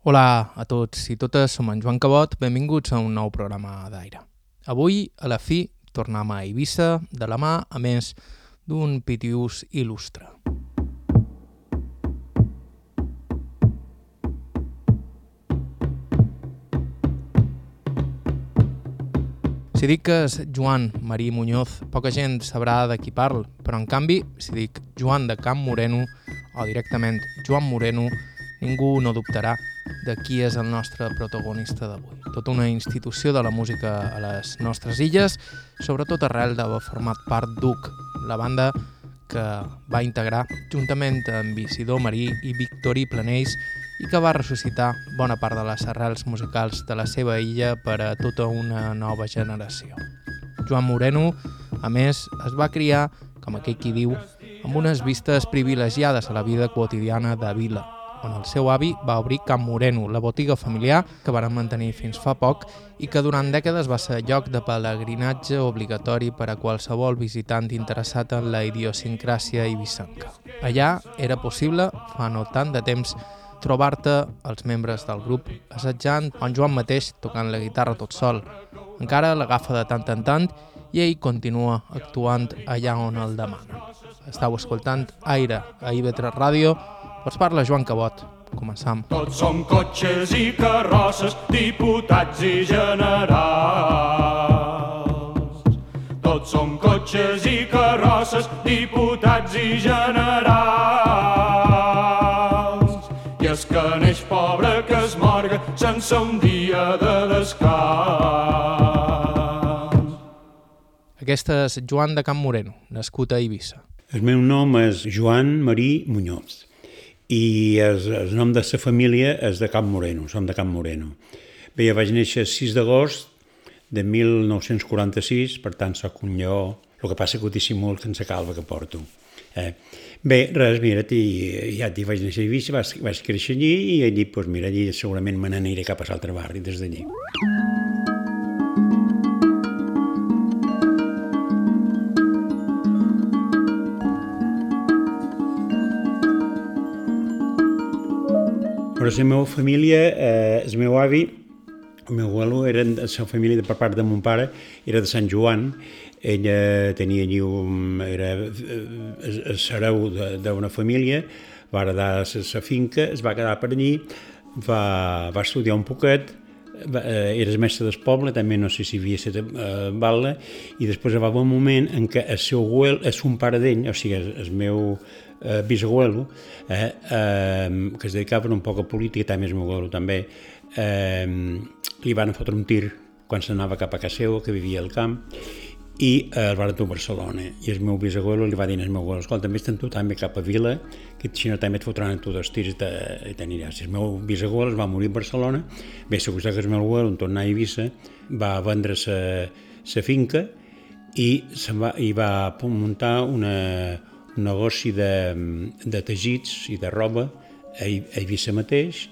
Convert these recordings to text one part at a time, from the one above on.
Hola a tots i totes, som en Joan Cabot, benvinguts a un nou programa d'aire. Avui, a la fi, tornem a Eivissa, de la mà, a més, d'un pitius il·lustre. Si dic que és Joan Marí Muñoz, poca gent sabrà de qui parl, però en canvi, si dic Joan de Camp Moreno o directament Joan Moreno, ningú no dubtarà de qui és el nostre protagonista d'avui. Tota una institució de la música a les nostres illes, sobretot arrel d'haver format part d'UC, la banda que va integrar juntament amb Isidor Marí i Victori Planells i que va ressuscitar bona part de les arrels musicals de la seva illa per a tota una nova generació. Joan Moreno, a més, es va criar, com aquell qui diu, amb unes vistes privilegiades a la vida quotidiana de Vila, on el seu avi va obrir Camp Moreno, la botiga familiar que varen mantenir fins fa poc i que durant dècades va ser lloc de pelegrinatge obligatori per a qualsevol visitant interessat en la idiosincràsia ibicenca. Allà era possible, fa no tant de temps, trobar-te els membres del grup assajant o en Joan mateix tocant la guitarra tot sol. Encara l'agafa de tant en tant i ell continua actuant allà on el demana. Estau escoltant Aire a IB3 Ràdio, us parla Joan Cabot. Començam. Tots som cotxes i carrosses, diputats i generals. Tots som cotxes i carrosses, diputats i generals. I es que neix pobre que es morga sense un dia de descans. Aquesta és Joan de Camp Moreno, nascut a Eivissa. El meu nom és Joan Marí Muñoz i el, el nom de sa família és de Camp Moreno, som de Camp Moreno. Bé, jo vaig néixer el 6 d'agost de 1946, per tant sóc un lleó, el que passa que ho dissimul sense calva que porto. Eh? Bé, res, mira, ja t'hi vaig néixer a Eivissa, vaig, vaig créixer allí i allí, doncs mira, allí segurament me n'aniré cap a l'altre barri des d'allí. Però la meva família, eh, el meu avi, el meu abuelo, de la família de per part de mon pare, era de Sant Joan, ella tenia allí un, era el sereu d'una família, va heredar la finca, es va quedar per allí, va, va estudiar un poquet, va, eh, era el mestre del poble, també no sé si havia estat eh, Batla, i després va haver un moment en què el seu abuel, és un pare d'ell, o sigui, el, el meu eh, bisabuelo, eh, eh, que es dedicava un poc a política, també abuelo també, eh, li van fotre un tir quan s'anava cap a casa seva, que vivia al camp, i eh, el van dur a Barcelona. I el meu bisabuelo li va dir al meu abuelo, escolta, estan tu també cap a Vila, que si no també et fotran tu dos tirs i, i t'aniràs. El meu bisabuelo es va morir a Barcelona, bé, se que el meu abuelo, en tornar a Eivissa, va vendre sa finca i, se'n va, i va muntar una, un negoci de, de teixits i de roba a Eivissa mateix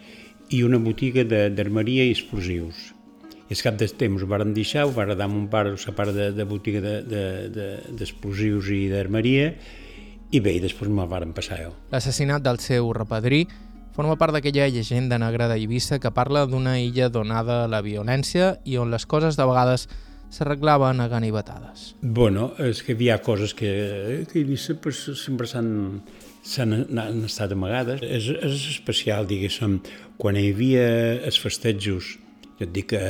i una botiga d'armeria i explosius i al cap de temps ho varen deixar, ho va heredar mon pare la part de, de botiga d'explosius de, de, de i d'armeria, i bé, i després me'l varen passar jo. L'assassinat del seu repadrí forma part d'aquella llegenda negra d'Eivissa que parla d'una illa donada a la violència i on les coses de vegades s'arreglaven a ganivetades. Bueno, és que hi ha coses que, que pues, sempre s'han s'han estat amagades. És, és especial, diguéssim, quan hi havia els festejos jo et dic que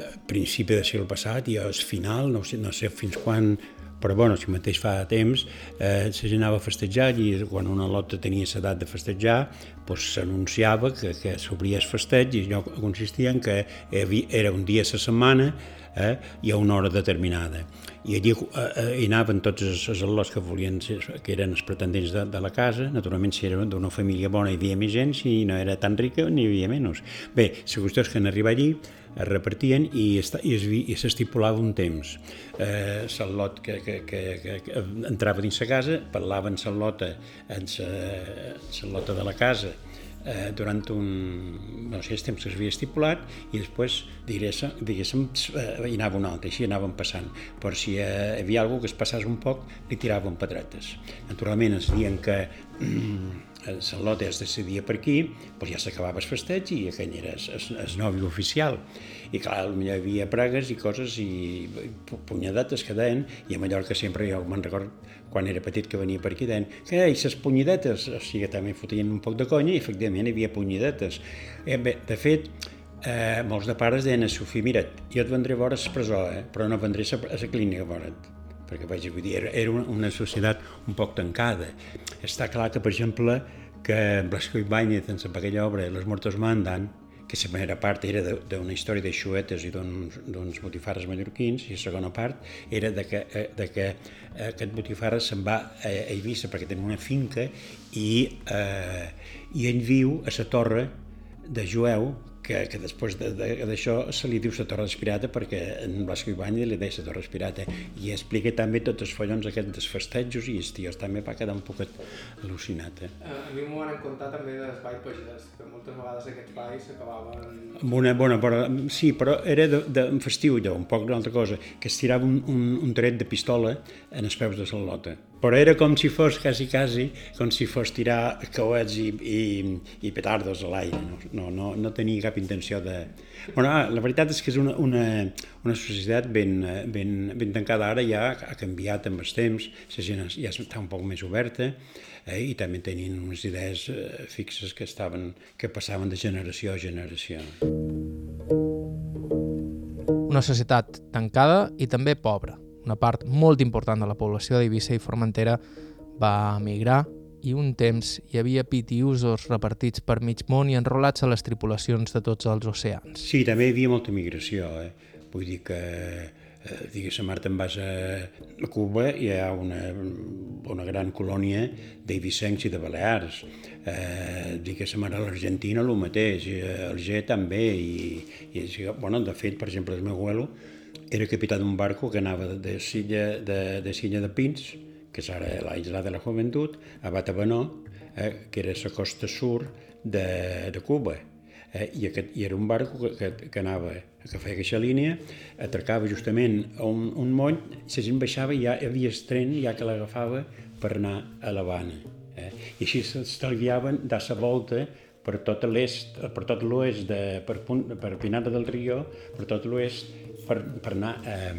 a principi del segle passat i al final, no sé, no sé fins quan, però bueno, si mateix fa temps, eh, gent anava a festejar i quan una lota tenia l'edat de festejar, doncs s'anunciava que, que s'obria el festeig i allò consistia en que era un dia a la setmana eh, i a una hora determinada. I allí eh, eh, hi anaven tots els, els al·lots que volien que eren els pretendents de, de la casa, naturalment si era d'una família bona hi havia més gent, si no era tan rica n'hi havia menys. Bé, qüestió és que en arribar allí es repartien i, i s'estipulava un temps. Eh, l'al·lot que, que, que, que, entrava dins la casa, parlaven l'al·lota en l'al·lota de la casa, eh, durant un, no sé, el temps que s'havia estipulat i després, diguéssim, diguéssim eh, hi anava un altre, així anàvem passant. Però si eh, hi havia algú que es passés un poc, li tiraven pedretes. Naturalment ens diuen que mm, el lot es decidia per aquí, doncs ja s'acabava el festeig i aquell era el, el, nòvio oficial. I clar, potser hi havia pregues i coses i punyadetes que deien, i a Mallorca sempre jo me'n record quan era petit que venia per aquí, deien que hi ses punyadetes, o sigui, també fotien un poc de conya i efectivament hi havia punyadetes. Eh, bé, de fet, eh, molts de pares deien a Sofia, mira, jo et vendré a veure a presó, eh, però no vendré a la clínica a veure't perquè vaig, dir, era, era una, societat un poc tancada. Està clar que, per exemple, que Blasco Ibáñez, en aquella obra, Los muertos mandan, que la primera part era d'una història de xuetes i d'uns botifarres mallorquins, i la segona part era de que, eh, de que eh, aquest botifarra se'n va a Eivissa perquè tenia una finca i, eh, i ell viu a la torre de Jueu que, que després d'això de, de, se li diu la Torre Espirata perquè en Blasco Ibáñez li deia la Torre Espirata i explica també tots els follons aquests dels festejos i els tios també va quedar un poc al·lucinat. Eh? A mi m'ho van contar també dels Ball Pagès, que moltes vegades aquests balls s'acabaven... Amb una bona, però, sí, però era de, de, un festiu allò, un poc d'una altra cosa, que es tirava un, un, un tret de pistola en els peus de la lota però era com si fos, quasi, quasi, com si fos tirar coets i, i, i petardos a l'aire, no, no, no, no tenia cap intenció de... Bueno, ah, la veritat és que és una, una, una societat ben, ben, ben tancada, ara ja ha canviat amb els temps, la gent ja està un poc més oberta, eh, i també tenien unes idees eh, fixes que, estaven, que passaven de generació a generació. Una societat tancada i també pobra una part molt important de la població d'Eivissa i Formentera va emigrar i un temps hi havia pitiusos repartits per mig món i enrolats a les tripulacions de tots els oceans. Sí, també hi havia molta migració. Eh? Vull dir que eh, digues, a te'n vas a, a Cuba i hi ha una, una gran colònia d'eivissencs i de Balears. Eh, digues, a l'Argentina el mateix, el G també, i, i bueno, de fet, per exemple, el meu abuelo era capità d'un barco que anava de Silla de, de, Silla de Pins, que és ara la isla de la Joventut, a Batabanó, eh, que era la costa sur de, de Cuba. Eh, i, aquest, I era un barco que, que, que anava, que feia aquesta línia, atracava justament a un, un moll, la gent baixava i ja hi havia tren ja que l'agafava per anar a l'Havana. Eh? I així s'estalviaven de la volta per tot l'est, per tot l'oest, per, per Pinada del Rió, per tot l'oest, per, per anar eh,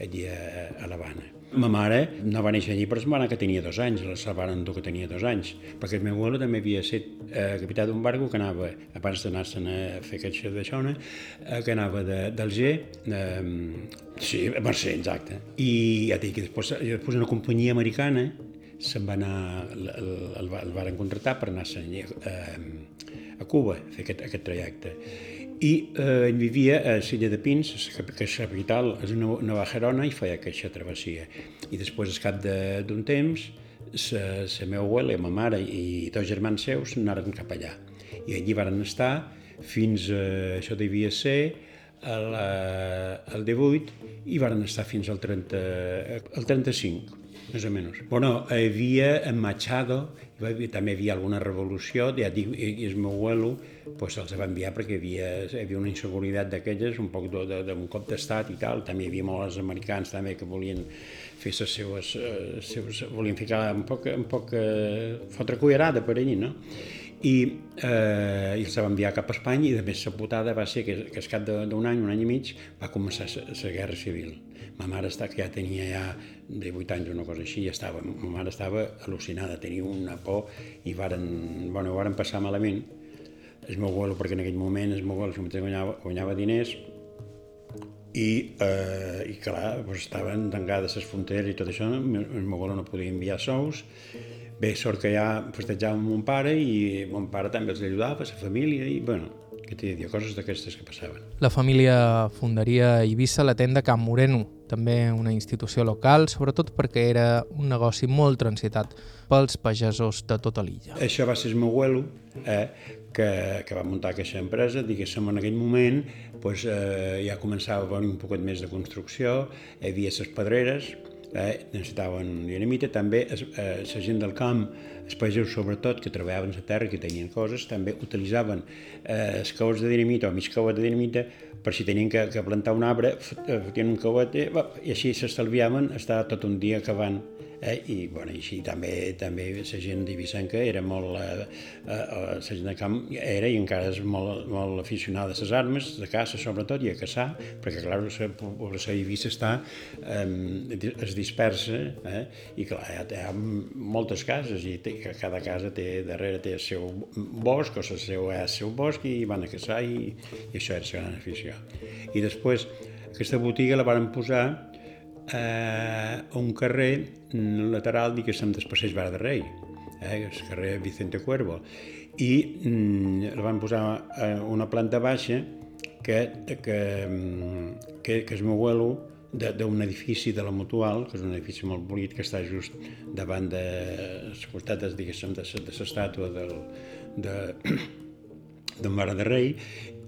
allí a, a l'Havana. Ma mare no va néixer allí, però es va anar que tenia dos anys, la van endur que tenia dos anys, perquè el meu abuelo també havia estat eh, capità d'un barco que anava, abans d'anar-se'n a fer aquest de xona, eh, que anava de, d'Alger, eh, sí, a Mercè, exacte, i ja dic després, després una companyia americana se'n va anar, el, el, el, el van contractar per anar-se'n eh, a Cuba a fer aquest, aquest trajecte i eh, ell vivia a Silla de Pins, que és capital, és una Nova Gerona, i feia aquesta travessia. I després, al cap d'un temps, la meva abuela, ma mare i dos germans seus anaren cap allà. I allí varen estar fins a, això devia ser, el, el 18, i varen estar fins al 30, al 35 més o menys. Bueno, havia en Machado, també havia alguna revolució, ja dic, i el meu abuelo pues, els va enviar perquè hi havia, hi havia una inseguretat d'aquelles, un poc d'un cop d'estat i tal, també hi havia molts americans també que volien fer les seues, eh, seus, volien ficar un poc, un poc eh, fotre cullerada per allí, no? i, eh, i els va enviar cap a Espanya i de més la putada va ser que, que al cap d'un any, un any i mig, va començar la guerra civil. Ma mare està, ja tenia ja 18 anys o una cosa així, ja estava, ma mare estava al·lucinada, tenia una por i varen, bueno, varen passar malament. El meu abuelo, perquè en aquell moment el meu abuelo guanyava, guanyava diners, i, eh, i clar, doncs estaven tancades les fronteres i tot això, el meu no podia enviar sous, Bé, sort que ja festejava amb mon pare i mon pare també els ajudava, la família, i bueno, que t'he dit, coses d'aquestes que passaven. La família fundaria a Eivissa la tenda Camp Moreno, també una institució local, sobretot perquè era un negoci molt transitat pels pagesos de tota l'illa. Això va ser el meu abuelo, eh, que, que va muntar aquesta empresa, diguéssim, en aquell moment pues, eh, ja començava a venir un poquet més de construcció, hi havia les pedreres, eh, necessitaven dinamita, també eh, la gent del camp, els pagesos sobretot, que treballaven la terra, que tenien coses, també utilitzaven eh, els cauets de dinamita o mig cauet de dinamita per si tenien que, que plantar un arbre, fotien un cauet i, i així s'estalviaven estar tot un dia cavant eh? i, bueno, així també, també la gent d'Ibicenca era molt, eh, eh, la gent de camp era i encara és molt, molt aficionada a les armes, de caça sobretot, i a caçar, perquè clar, la població d'Eivissa està, eh, es dispersa, eh? i clar, hi ha, moltes cases, i té, cada casa té, darrere té el seu bosc, o el seu, el seu bosc, i van a caçar, i, i això era la gran afició. I després, aquesta botiga la van posar eh, a un carrer lateral, diguéssim, del passeig Vara de Rei, eh, el carrer Vicente Cuervo, i mm, la van posar a una planta baixa que, que, mm, que, que el meu abuelo d'un edifici de la Mutual, que és un edifici molt bonic que està just davant de les costats, diguéssim, de, de l'estàtua del, de, d'en Mare de Rei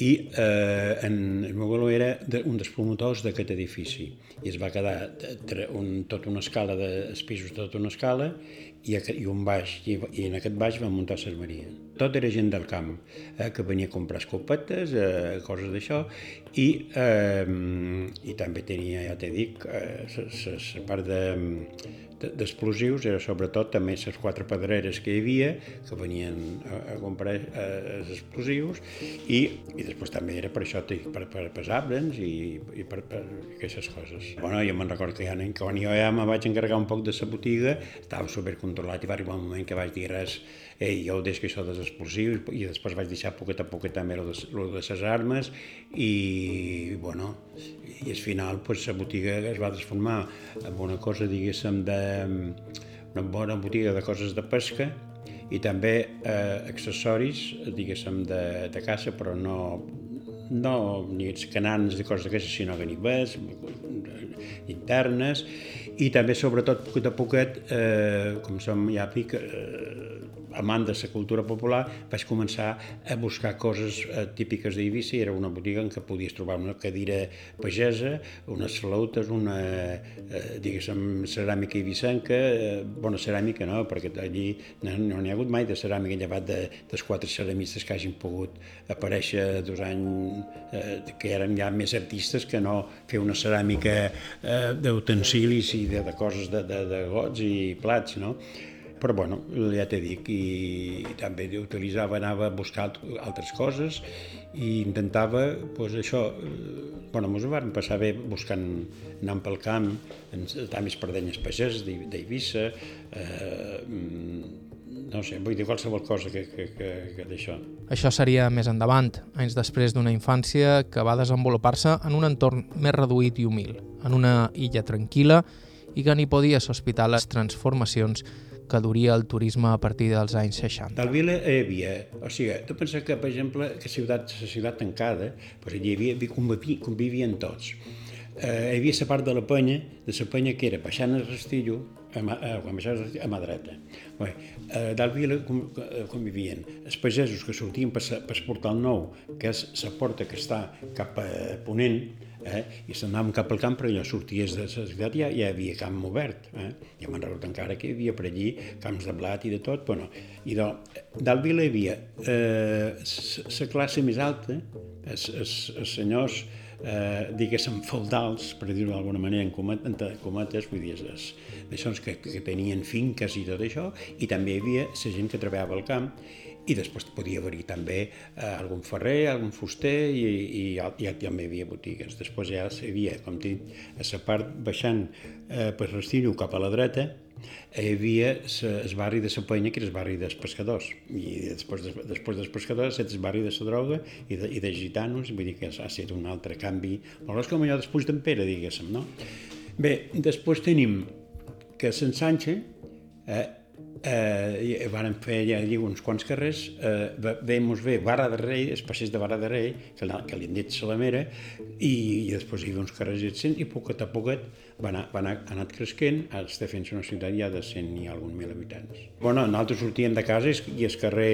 i eh, en, el meu abuelo era de, un dels promotors d'aquest edifici. I es va quedar un, tota una escala de, pisos tota una escala i, i un baix, i, i en aquest baix van muntar Maria. Tot era gent del camp, eh, que venia a comprar escopetes, eh, coses d'això, i, eh, i també tenia, ja t'he dit, eh, la part de, d'explosius era sobretot també les quatre pedreres que hi havia que venien a, a comprar eh, els explosius i, i després també era per això per, per, per arbres i, i per, per aquestes coses. Bueno, jo me'n recordo que ja, quan jo ja me vaig encarregar un poc de la botiga estava supercontrolat i va arribar un moment que vaig dir res ei, jo deixo això dels explosius i després vaig deixar poquet a poquet també el de les armes i, bueno, i al final pues, la botiga es va transformar en una cosa, diguéssim, de, una bona botiga de coses de pesca i també eh, accessoris, diguéssim, de, de caça, però no, no ni els canans de coses d'aquestes, sinó ganivets, internes, i també, sobretot, poquet a poquet, eh, com som ja pic, eh, amant de la cultura popular, vaig començar a buscar coses eh, típiques d'Eivissa era una botiga en què podies trobar una cadira pagesa, unes flautes, una, eh, diguéssim, ceràmica eivissenca, eh, bona ceràmica no, perquè allí no n'hi no ha hagut mai de ceràmica llevat de, dels quatre ceramistes que hagin pogut aparèixer dos anys eh, que eren ja més artistes que no fer una ceràmica eh, d'utensilis i de, de coses de, de, de gots i plats, no? Però bueno, ja t'he dit, i, també utilitzava, anava a buscar altres coses i intentava, doncs això, eh, bueno, ens ho vam passar bé buscant, anant pel camp, estar més perdenyes pageses d'Eivissa, eh, no sé, vull dir qualsevol cosa que, que, que, que d'això. Això seria més endavant, anys després d'una infància que va desenvolupar-se en un entorn més reduït i humil, en una illa tranquil·la i que n'hi podia sospitar les transformacions que duria el turisme a partir dels anys 60. Del Vila hi havia, o sigui, tu penses que, per exemple, que ciutat, la ciutat tancada, doncs hi havia, convivi, convivien tots. Eh, hi havia la part de la penya, de la penya que era baixant el Rastillo, a, mà, a, baixaves a mà dreta. Bé, eh, del Vila eh, convivien els pagesos que sortien per, per Portal Nou, que és la porta que està cap a Ponent, eh? i s'anàvem cap al camp, però allò sorties de la ciutat ja, ja hi havia camp obert. Eh? Ja me'n recordo encara que hi havia per allí camps de blat i de tot. Bueno, I de, del Vila hi havia eh, classe més alta, els, els, els senyors eh, diguéssim, feudals, per dir-ho d'alguna manera, en, comet, en cometes, vull dir, d'això que, que tenien finques i tot això, i també hi havia la gent que treballava al camp, i després podia haver-hi també eh, algun ferrer, algun fuster i, i, i, i també hi havia botigues. Després ja hi havia, com dit, a la part baixant eh, per Restillo cap a la dreta, hi havia el barri de la Penya, que era el barri dels pescadors, i després, de, després dels pescadors és el barri de la droga i de, i de gitanos, vull dir que ha estat un altre canvi, molt és com allò després d'en Pere, diguéssim, no? Bé, després tenim que Sant Sanche, eh, eh, varen fer ja allí uns quants carrers, eh, veiem bé Barra de Rei, els passeig de Barra de Rei, que, que li han dit Salamera, i, i després hi havia uns carrers i i poquet a poquet va anar, va anar, ha anat cresquent, està fent una ciutat ja de 100 i algun mil habitants. Bueno, nosaltres sortíem de casa i el carrer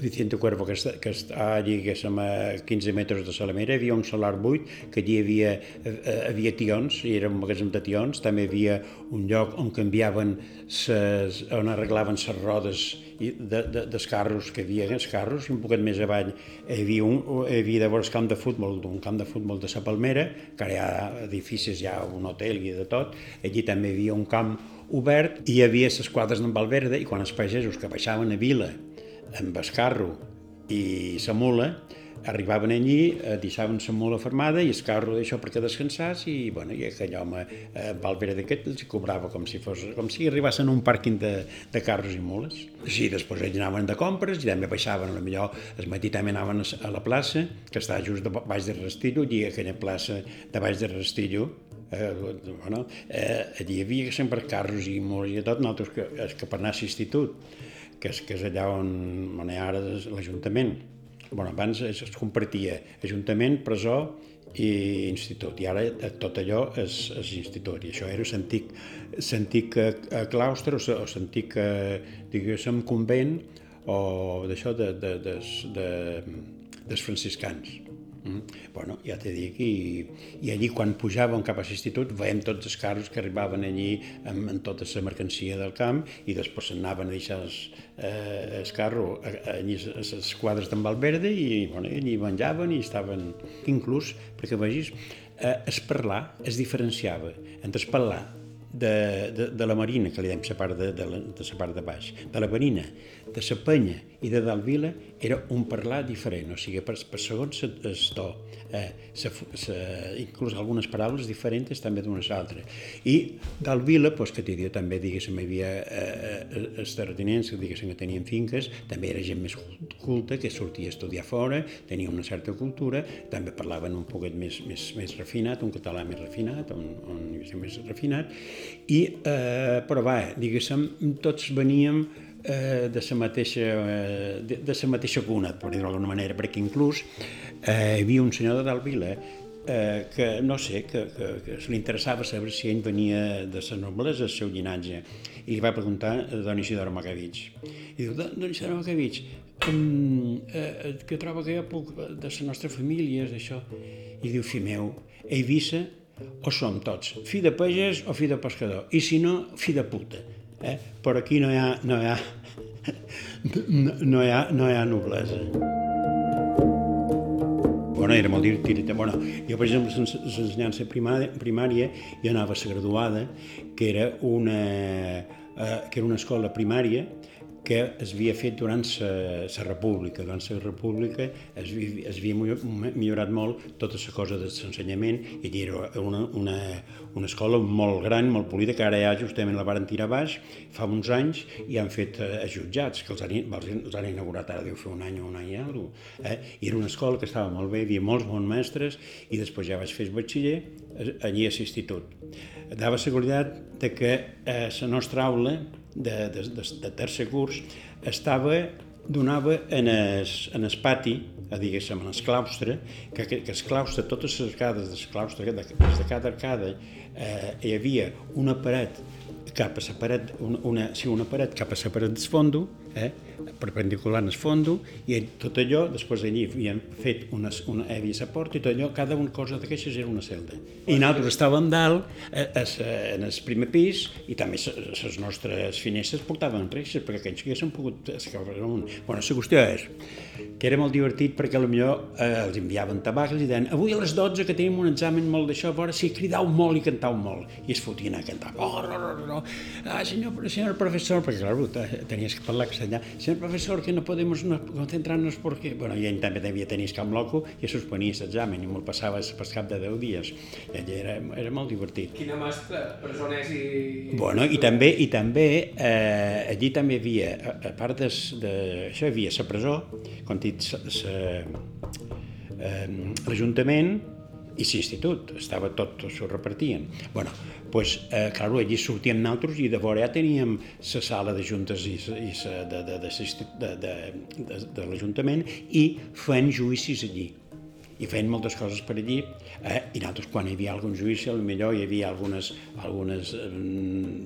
Vicente Cuervo, que està, que està som a 15 metres de Salamera, hi havia un solar buit, que allí hi havia, eh, havia tions, i era un magatzem de tions, també havia un lloc on canviaven ses, on arreglaven les rodes de, de, dels carros, que hi havia els carros, i un poquet més avall hi havia, un, hi havia llavors camp de futbol, un camp de futbol de la Palmera, que ara hi ha edificis, hi ha un hotel i de tot, allí també hi havia un camp obert i hi havia les quadres d'en Valverde i quan els pagesos que baixaven a Vila amb el carro i la mula arribaven allí, eh, deixaven la mula fermada i el carro d'això perquè descansàs i, bueno, i aquell home, eh, Valverde aquest, els cobrava com si, fos, com si arribassin a un pàrquing de, de carros i mules. Sí, després ells anaven de compres i també baixaven, millor el matí també anaven a la plaça, que està just de baix de Restillo, i aquella plaça de baix de Restillo, eh, bueno, eh, allí hi havia sempre carros i mules i tot, nosaltres que, que per anar a l'institut, que que és allà on, on hi ha ara l'Ajuntament, bueno, abans es, es compartia Ajuntament, presó i institut, i ara eh, tot allò és, és institut, i això era l'antic claustre o l'antic, diguéssim, convent o d'això de, de, de, de, dels franciscans. Mm. Bueno, ja t'he dit, i, i allí quan pujàvem cap a l'institut veiem tots els carros que arribaven allí amb, amb tota la mercancia del camp i després s'anaven a deixar el, eh, el carro allí a les quadres d'en Valverde i bueno, allí menjaven i estaven... Inclús, perquè vegis, eh, es parlar es diferenciava entre es parlar de, de, de la marina, que li dèiem la part de, de, la, de la part de baix, de la marina, de la penya i de dalt vila, era un parlar diferent, o sigui, per, per segons el to, eh, sa, sa, inclús algunes paraules diferents també d'unes altres. I dalt vila, pues, que diria, també, diguéssim, hi havia eh, eh, els terratinents, que diguéssim que tenien finques, també era gent més culta, que sortia a estudiar fora, tenia una certa cultura, també parlaven un poquet més, més, més refinat, un català més refinat, un, un més refinat, i, eh, però va, diguéssim, tots veníem eh, de la mateixa, eh, de, de la mateixa cuna, per dir-ho d'alguna manera, perquè inclús eh, hi havia un senyor de Dalvila eh, que, no sé, que, que, que li interessava saber si ell venia de la noblesa, el seu llinatge, i li va preguntar a don Isidoro Macavich. I diu, don Isidoro Macavich, um, eh, que troba que jo puc de la nostra família, és això? I diu, fi meu, Eivissa o som tots fi de pagès o fi de pescador, i si no, fi de puta. Eh? Però aquí no hi ha, no hi ha, no, no hi ha, no hi ha noblesa. Bueno, era molt divertit. Bueno, jo, per exemple, l'ensenyança primària, primària, jo anava a la graduada, que era una, eh, que era una escola primària que es havia fet durant la república. Durant la república es, es havia millorat molt tota la cosa de l'ensenyament i era una, una, una escola molt gran, molt polida, que ara ja justament la varen tirar baix fa uns anys i han fet eh, jutjats, que els han, els han inaugurat ara deu fer un any o un any i alguna cosa. Eh? I era una escola que estava molt bé, hi havia molts bons mestres i després ja vaig fer el batxiller eh, allí a l'institut. Dava seguretat de que eh, la nostra aula de, de, de, de tercer curs estava donava en el, en el pati, a diguéssim, en el claustre, que, que, que el claustre, totes les arcades del claustre, de, de cada arcada, eh, hi havia una paret cap a la paret, una, una, sí, una paret cap a la paret del fondo, eh, perpendicular al fondo, i tot allò, després allí havien fet una, una èvia a porta, i tot allò, cada una cosa d'aquestes era una celda. I nosaltres estàvem dalt, a, a, a, en el primer pis, i també les nostres finestres portaven reixes, perquè aquells que haguessin pogut escapar amunt. Bueno, la qüestió és que era molt divertit perquè potser eh, els enviaven tabac i deien avui a les 12 que tenim un examen molt d'això, a veure si cridau molt i cantau molt. I es fotien a cantar. Oh, no, no, no. Ah, senyor, senyor professor, perquè clar, tenies que parlar castellà. Senyor professor, que no podem concentrar-nos perquè... Bueno, i ell també devia tenir camp loco i suspenia l'examen i me'l passava per cap de 10 dies. I ell era, era molt divertit. Quina mescla, presoners i... Bueno, i també, i també eh, allí també hi havia, a, a part de, de, això hi havia la presó, com dit, eh, l'Ajuntament i l'institut, estava tot, s'ho repartien. bueno, pues, eh, clar, allí sortíem nosaltres i de vora ja teníem la sala de juntes i, i de, de, de, de, de, de, de l'Ajuntament i fent juïcis allí i feien moltes coses per allí, eh? i nosaltres quan hi havia algun judici, millor hi havia algunes, algunes eh,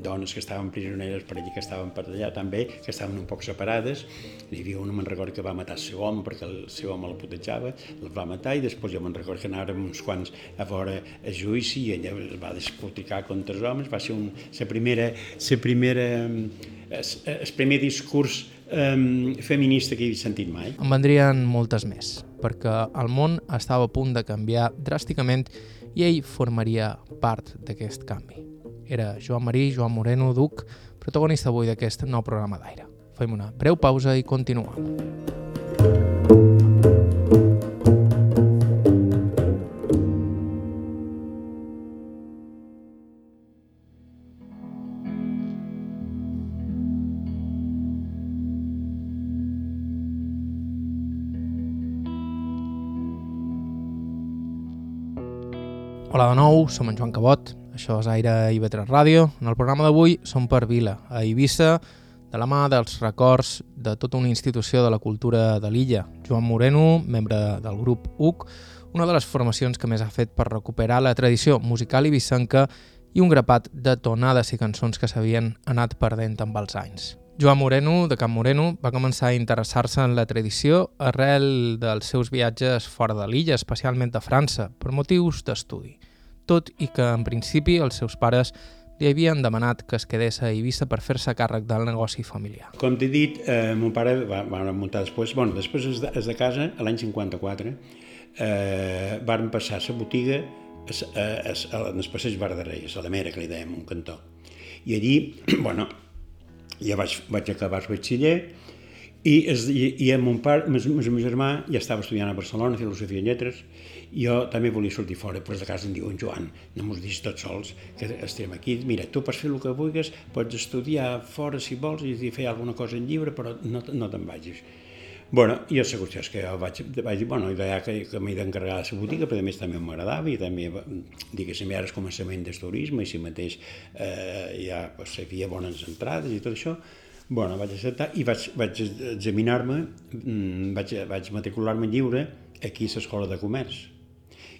dones que estaven prisioneres per allí, que estaven per allà també, que estaven un poc separades, hi havia una, me'n recordo, que va matar el seu home perquè el seu home la putejava, el va matar i després jo me'n recordo que anàvem uns quants a veure el judici i ella es va despoticar contra els homes, va ser un, la primera, la primera, el, el primer discurs um, feminista que he sentit mai. En vendrien moltes més perquè el món estava a punt de canviar dràsticament i ell formaria part d'aquest canvi. Era Joan Marí, Joan Moreno, Duc, protagonista avui d'aquest nou programa d'aire. Fem una breu pausa i continuem. Nou, som en Joan Cabot, això és Aire IB3 Ràdio. En el programa d'avui som per Vila, a Eivissa, de la mà dels records de tota una institució de la cultura de l'illa. Joan Moreno, membre del grup UC, una de les formacions que més ha fet per recuperar la tradició musical ibissenca i un grapat de tonades i cançons que s'havien anat perdent amb els anys. Joan Moreno, de Camp Moreno, va començar a interessar-se en la tradició arrel dels seus viatges fora de l'illa, especialment a França, per motius d'estudi. Tot i que, en principi, els seus pares li havien demanat que es quedés a Eivissa per fer-se càrrec del negoci familiar. Com t'he dit, eh, mon pare va, va muntar després, bueno, després es de, de casa, l'any 54, eh, van passar la botiga a, a, a, a, en el passeig Verdareis, a la Mera, que li dèiem, un cantó. I allí, bueno, ja vaig, vaig acabar el batxiller i, es, i, i amb mon pare, el meu germà ja estava estudiant a Barcelona, filosofia i lletres, jo també volia sortir fora, però de casa em diuen, Joan, no mos diguis tots sols, que estem aquí, mira, tu pots fer el que vulguis, pots estudiar fora si vols i fer alguna cosa en llibre, però no, no te'n vagis. Bueno, i la qüestió és que jo vaig, vaig bueno, ja que, que m'he d'encarregar de la botiga, però a més també m'agradava i també, diguéssim, ara és començament del turisme i si mateix eh, ja pues, hi havia bones entrades i tot això, bueno, vaig acceptar i vaig, vaig examinar-me, mm, vaig, vaig matricular-me lliure aquí a l'Escola de Comerç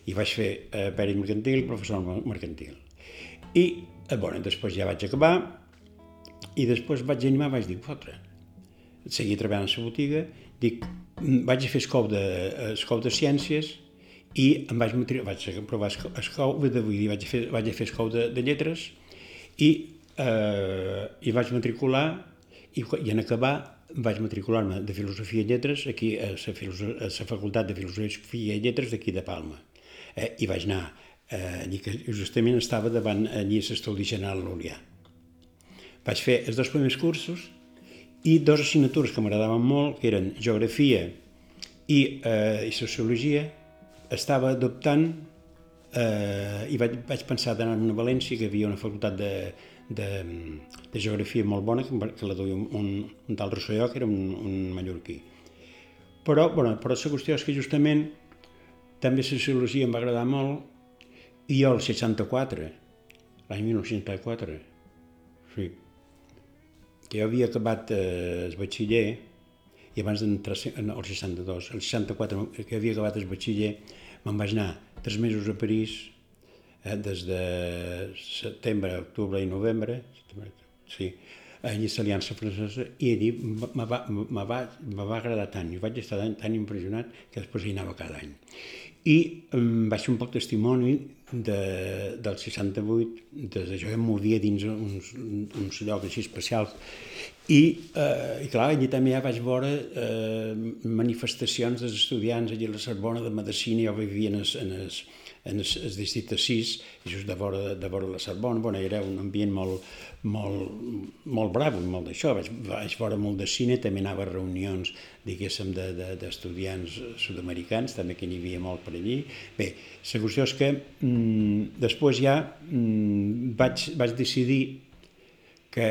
i vaig fer eh, pèrit mercantil, professor mercantil. I, eh, bueno, després ja vaig acabar i després vaig animar, vaig dir, fotre, seguir treballant a la botiga Dic, vaig a fer escou de, escou de ciències i em vaig, vaig provar escou, vull dir, vaig a fer, vaig a fer escou de, de lletres i, eh, i vaig matricular i, i en acabar vaig matricular-me de Filosofia i Lletres aquí a la, a la Facultat de Filosofia i Lletres d'aquí de Palma. Eh, I vaig anar eh, que justament estava davant allí a l'Estudi General Lurià. Vaig fer els dos primers cursos i dues assignatures que m'agradaven molt, que eren geografia i, eh, i sociologia, estava adoptant eh, i vaig, vaig pensar d'anar a València, que havia una facultat de, de, de geografia molt bona, que, la duia un, un, tal Rosselló, que era un, un mallorquí. Però, bueno, però la qüestió és que justament també la sociologia em va agradar molt i jo el 64, l'any 1964, sí, que jo havia acabat eh, el batxiller i abans d'entrar al 62, el 64, que havia acabat el batxiller, me'n vaig anar tres mesos a París, eh, des de setembre, octubre i novembre, sí, allí a l'Aliança Francesa, i allí me va, me va, me va agradar tant, i vaig estar tan, tan impressionat que després hi anava cada any. I um, vaig fer un poc testimoni de, del 68, des de jo em movia dins uns, uns llocs així especials i, eh, i clar, allí també ja vaig veure eh, manifestacions dels estudiants allí a la Sorbona de Medicina, jo vivia en es, en es, en el, districte 6, just de vora, de vora la Sorbona, bueno, era un ambient molt, molt, molt bravo i molt d'això, vaig, vaig veure molt de cine, també anava a reunions, diguéssim, d'estudiants de, de, sud-americans, també que n'hi havia molt per allí. Bé, la qüestió és que mm, després ja mm, vaig, vaig decidir que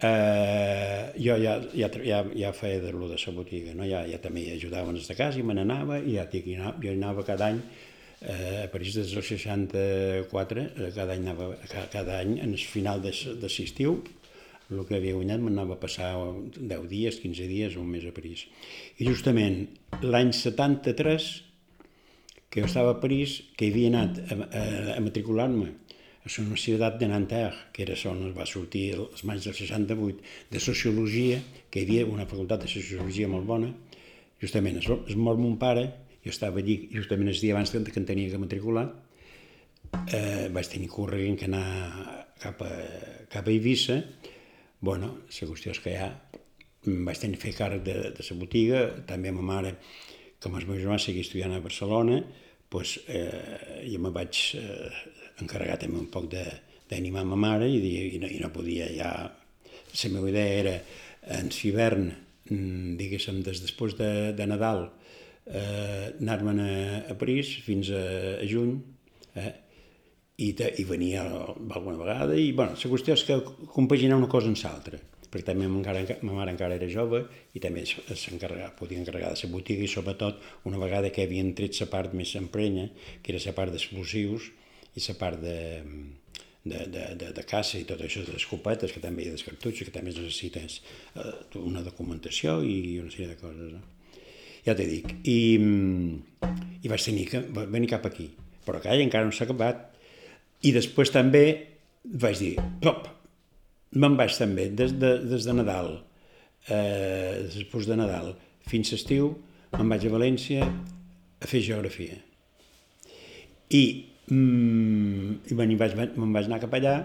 eh, jo ja, ja, ja, ja feia de lo de la botiga, no? ja, ja també ajudava en de casa i me n'anava, i ja dic, jo anava cada any a París des del 64, eh, cada any, anava, cada any en el final de, de l'estiu, el que havia guanyat m'anava a passar 10 dies, 15 dies un mes a París. I justament l'any 73, que jo estava a París, que havia anat a, a, a matricular-me a la Universitat de Nanterre, que era on es va sortir els maig del 68, de Sociologia, que hi havia una facultat de Sociologia molt bona, justament es, es mor mon pare, jo estava allí justament el dia abans que em tenia que matricular, eh, vaig tenir corrent que anar cap a, cap a Eivissa, bueno, la qüestió és que ja vaig tenir fer càrrec de, de la botiga, també ma mare, com els meus germans seguia estudiant a Barcelona, pues, eh, jo me vaig eh, encarregar també un poc d'animar ma mare i, i, no, i no podia ja... La meva idea era en hivern, mm, diguéssim, des després de, de Nadal, eh, anar-me'n a, a París fins a, a juny, eh, i, te, i venia alguna vegada, i bueno, la qüestió és que compaginar una cosa amb l'altra perquè també encara, ma mare encara era jove i també s'encarregava, podia encarregar de la botiga i sobretot una vegada que havien tret la part més emprenya, que era la part d'explosius i la part de, de, de, de, de caça i tot això de les copetes, que també hi ha dels cartutxos, que també necessites eh, una documentació i una sèrie de coses. No? Ja t'he dic. I, I vaig tenir que venir cap aquí. Però que encara no s'ha acabat. I després també vaig dir, pop, me'n vaig també, des de, des de Nadal, eh, després de Nadal, fins a estiu, me'n vaig a València a fer geografia. I, mm, i me'n vaig, me'n vaig anar cap allà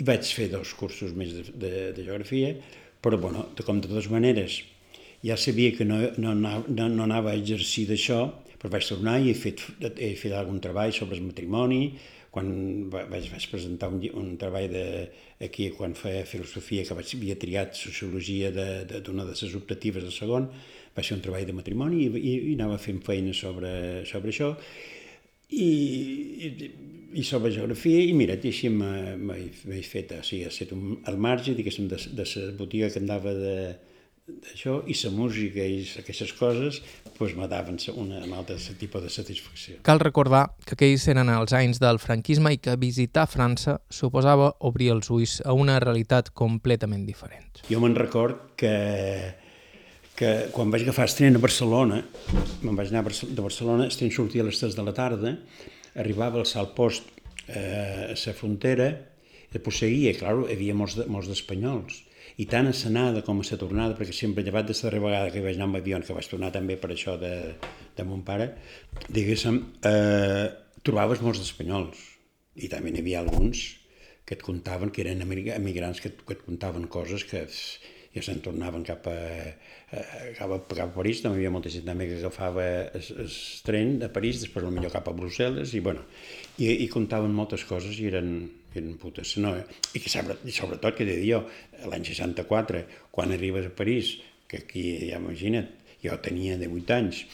i vaig fer dos cursos més de, de, de geografia, però bueno, de, com de totes maneres ja sabia que no, no, no, no anava a exercir d'això, però vaig tornar i he fet, he fet algun treball sobre el matrimoni, quan vaig, vaig presentar un, un treball de, aquí, quan feia filosofia, que vaig, havia triat sociologia d'una de, de, de les optatives del segon, va ser un treball de matrimoni i, i, i anava fent feina sobre, sobre això. I, i, i sobre geografia i mira, així m'he fet, o sigui, estat al marge, diguéssim, de, de la botiga que andava de, d'això i la música i aquestes coses pues, me daven una, un altre tipus de satisfacció. Cal recordar que aquells eren els anys del franquisme i que visitar França suposava obrir els ulls a una realitat completament diferent. Jo me'n record que, que quan vaig agafar el tren a Barcelona, me'n vaig anar de Barcelona, el tren sortia a les 3 de la tarda, arribava al salt post eh, a la frontera, després seguia, clar, hi havia molts, molts d'espanyols, i tant a com a la tornada, perquè sempre llevat de la darrera vegada que vaig anar amb avió, que vaig tornar també per això de, de mon pare, diguéssim, eh, trobaves molts espanyols. I també n'hi havia alguns que et contaven, que eren emigrants que, que et contaven coses que ja se'n tornaven cap a, cap, a, cap a París, també hi havia molta gent també que agafava el, tren de París, després millor cap a Brussel·les, i, bueno, i, i contaven moltes coses i eren, eren putes. No, eh? I, que, sobretot, que deia jo, l'any 64, quan arribes a París, que aquí, ja imagina't, jo tenia 18 anys,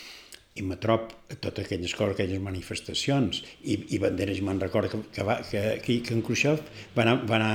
i me trob totes aquelles coses, aquelles manifestacions i, i banderes, me'n recordo que, que, va, que, que, que en Khrushchev va anar, va anar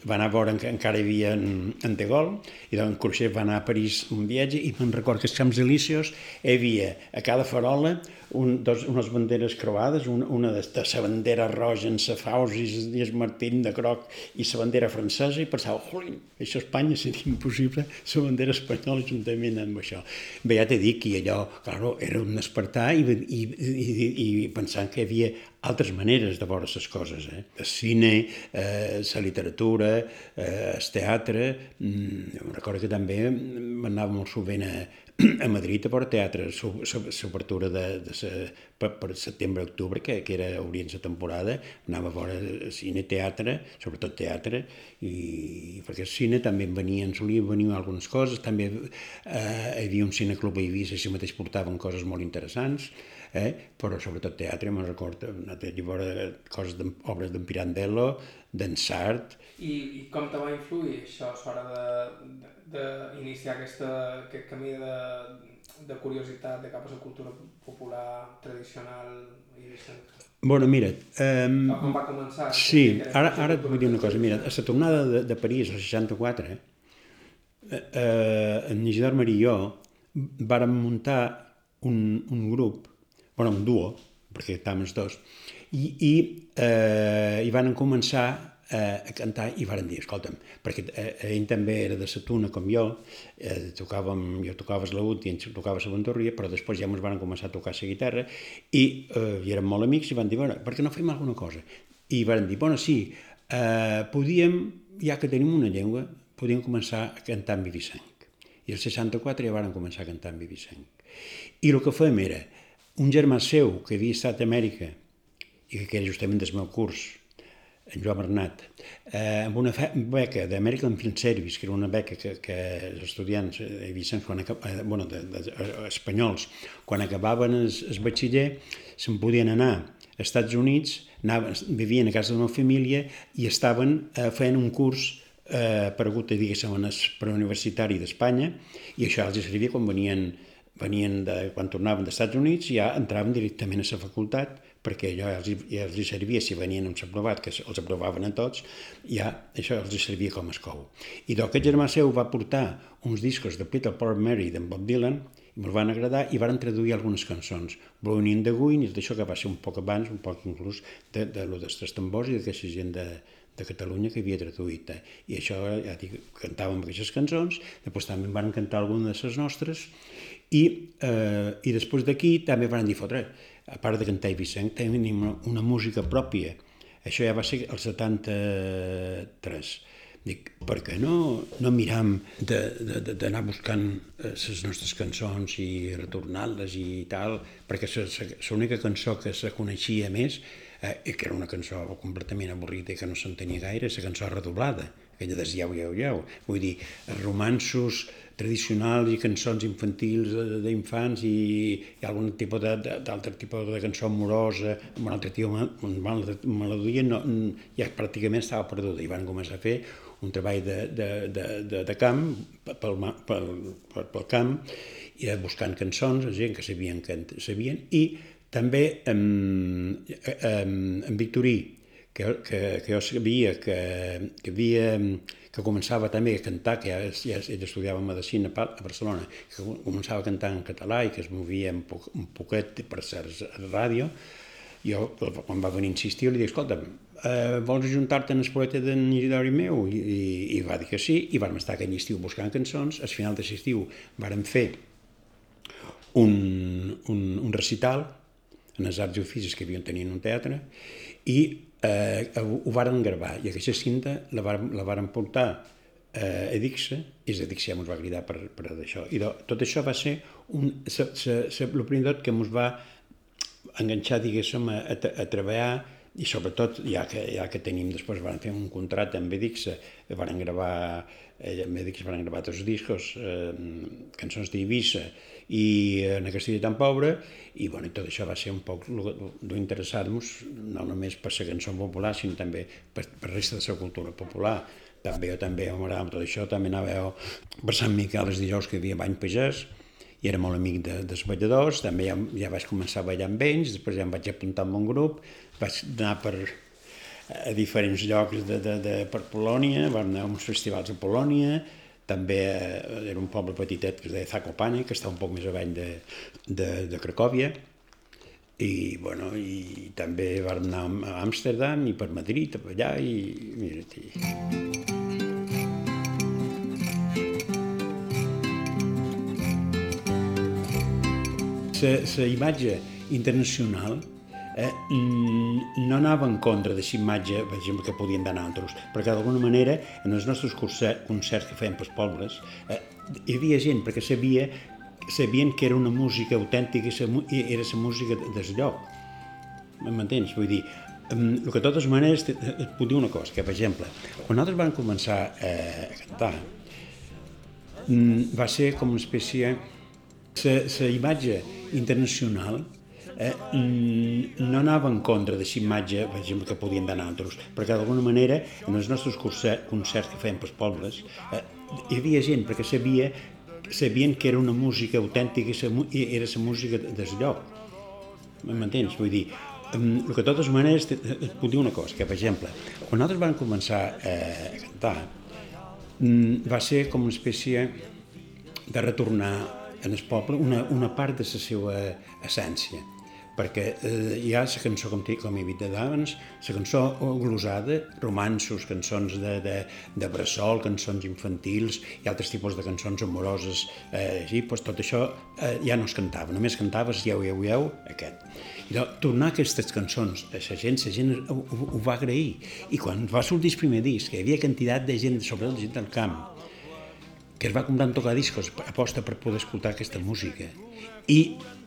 va anar a veure que encara hi havia en, en De Gaulle, i doncs Khrushchev va anar a París un viatge, i me'n record que als Camps Elíseos hi havia a cada farola un, dos, unes banderes creuades, una, una de, de la bandera roja en sa faus i, el martín de groc i la bandera francesa, i pensava, jolín, això a Espanya seria impossible, la bandera espanyola juntament amb això. Bé, ja t'he dit que allò, claro, era un despertar i, i, i, i pensant que hi havia altres maneres de veure les coses. Eh? El cine, eh, la literatura, eh, el teatre... Mm, recordo que també m'anava molt sovint a, a Madrid a veure teatre, l'obertura de, de sa, per, per setembre-octubre, que, que era obrint la temporada, anava a veure cine, teatre, sobretot teatre, i perquè el cine també en venien, solien venir algunes coses, també eh, hi havia un cineclub a Eivissa si mateix portaven coses molt interessants, eh? però sobretot teatre, me'n recordo, anat a veure coses d'obres d'en Pirandello, d'en Sart. I, I com te va influir això a l'hora d'iniciar aquest camí de, de curiositat de cap a la cultura popular, tradicional i? Bueno, mira't... Um, com va començar? Sí, ara, ara et vull dir una cosa. Mira, a la tornada de, de París, el 64, eh, eh, en Isidor Marí i jo vàrem muntar un, un grup bueno, un duo, perquè estàvem els dos, i, i, eh, i van començar eh, a cantar i varen dir, escolta'm, perquè eh, ell també era de la tuna com jo, eh, tocàvem, jo tocava l'agut i ell tocava la bandurria, però després ja ens van començar a tocar la guitarra i, eh, i érem molt amics i van dir, bueno, per què no fem alguna cosa? I van dir, bueno, sí, eh, podíem, ja que tenim una llengua, podíem començar a cantar en vivicenc. I el 64 ja van començar a cantar en vivicenc. I el que fèiem era, un germà seu que havia estat a Amèrica i que era justament del meu curs, en Joan Bernat, eh, amb una beca d'American Film Service, que era una beca que, que els estudiants eh, Vicens, quan acab... eh, bueno, de, de, de, espanyols, quan acabaven el, el batxiller, se'n podien anar als Estats Units, anaven, vivien a casa d'una família i estaven eh, fent un curs eh, aparegut, diguéssim, en el preuniversitari d'Espanya, i això els servia quan venien, venien de, quan tornaven dels Estats Units, ja entraven directament a la facultat, perquè allò ja els, ja els servia, si venien amb l'aprovat, que els aprovaven a tots, ja això els servia com a escou. I d'aquest germà seu va portar uns discos de Peter Paul Mary d'en Bob Dylan, i me'ls van agradar i varen traduir algunes cançons. Blowing in the Wind, i d'això que va ser un poc abans, un poc inclús de, de, de dels tres tambors i d'aquesta gent de, de Catalunya que havia traduït. Eh? I això, ja dic, cantàvem aquestes cançons, després també van cantar algunes de les nostres, i, eh, i després d'aquí també van dir, fotre, a part de cantar i Vicent, tenim una, una música pròpia. Això ja va ser el 73 Dic, per què no, no miram d'anar buscant les eh, nostres cançons i retornar-les i tal, perquè l'única cançó que se coneixia més, eh, que era una cançó completament avorrida i que no s'entenia gaire, és la cançó redoblada, aquella de iau, iau, iau. Vull dir, romansos tradicionals i cançons infantils d'infants i, i algun tipus d'altre tipus de cançó amorosa, amb un altre tipus, una altra melodia, no, ja pràcticament estava perduda i van començar a fer un treball de, de, de, de, de camp, pel, pel, pel, pel camp, i buscant cançons, gent que sabien, que sabien, i també en, en, en Victorí, que, que, que jo sabia que, que havia que començava també a cantar, que ja, ja ell estudiava medicina a Barcelona, que començava a cantar en català i que es movia un, poc, un poquet per ser ràdio, jo, quan va venir a insistir, li dic, escolta, eh, vols ajuntar-te en el poeta d'en Isidori meu? I, i, I va dir que sí, i vam estar aquell estiu buscant cançons, al final d'aquest estiu vàrem fer un, un, un recital en els arts i oficis que havien tenien un teatre, i eh, ho varen gravar i aquesta cinta la varen, la varen portar eh, a Dixa i a Dixa ja ens va cridar per, per això. I tot això va ser un, se, se, se, el primer tot que ens va enganxar, diguéssim, a, a, a treballar i sobretot, ja que, ja que tenim després, van fer un contracte amb Edixa, van gravar, eh, amb Edixa van gravar els discos, eh, cançons d'Eivissa, i en aquesta vida tan pobra, i, bueno, i tot això va ser un poc d'interessar-nos, no només per la cançó popular, sinó també per, per resta de la cultura popular. També jo també m'agradava tot això, també anava jo per Sant Miquel els dijous que hi havia bany pagès, i era molt amic de, dels balladors, també ja, ja vaig començar a ballar amb ells, després ja em vaig apuntar amb un grup, vaig anar per, a diferents llocs de, de, de, per Polònia, vam anar a uns festivals a Polònia, també eh, era un poble petitet que es deia Zakopane, que està un poc més avall de, de, de Cracòvia, i, bueno, i també vam anar a Amsterdam i per Madrid, per allà, i mira i... La imatge internacional eh, no anava en contra de imatge, per exemple, que podien anar altres, perquè d'alguna manera en els nostres concerts que fèiem pels pobles eh, hi havia gent perquè sabia sabien que era una música autèntica i era la música del lloc. M'entens? Vull dir, el que de totes maneres et puc dir una cosa, que per exemple, quan nosaltres vam començar eh, a cantar, va ser com una espècie... La imatge internacional eh, mm, no anava en contra de imatge, que podien anar altres, perquè d'alguna manera en els nostres concerts que fèiem pels pobles eh, hi havia gent perquè sabia sabien que era una música autèntica i era la música del lloc. M'entens? Vull dir, el que de totes maneres et puc dir una cosa, que per exemple, quan nosaltres vam començar eh, a cantar, mm, va ser com una espècie de retornar en el poble una, una part de la seva essència perquè eh, hi ha la cançó, com, com he dit abans, la cançó glosada, romansos, cançons de, de, de bressol, cançons infantils i altres tipus de cançons amoroses, eh, així, doncs tot això eh, ja no es cantava, només cantaves iau, iau, iau, aquest. I doncs, tornar aquestes cançons a la gent, la gent ho, ho, ho va agrair. I quan va sortir el primer disc, hi havia quantitat de gent, sobretot gent del camp, que es va comprar en tocar discos aposta per poder escoltar aquesta música. I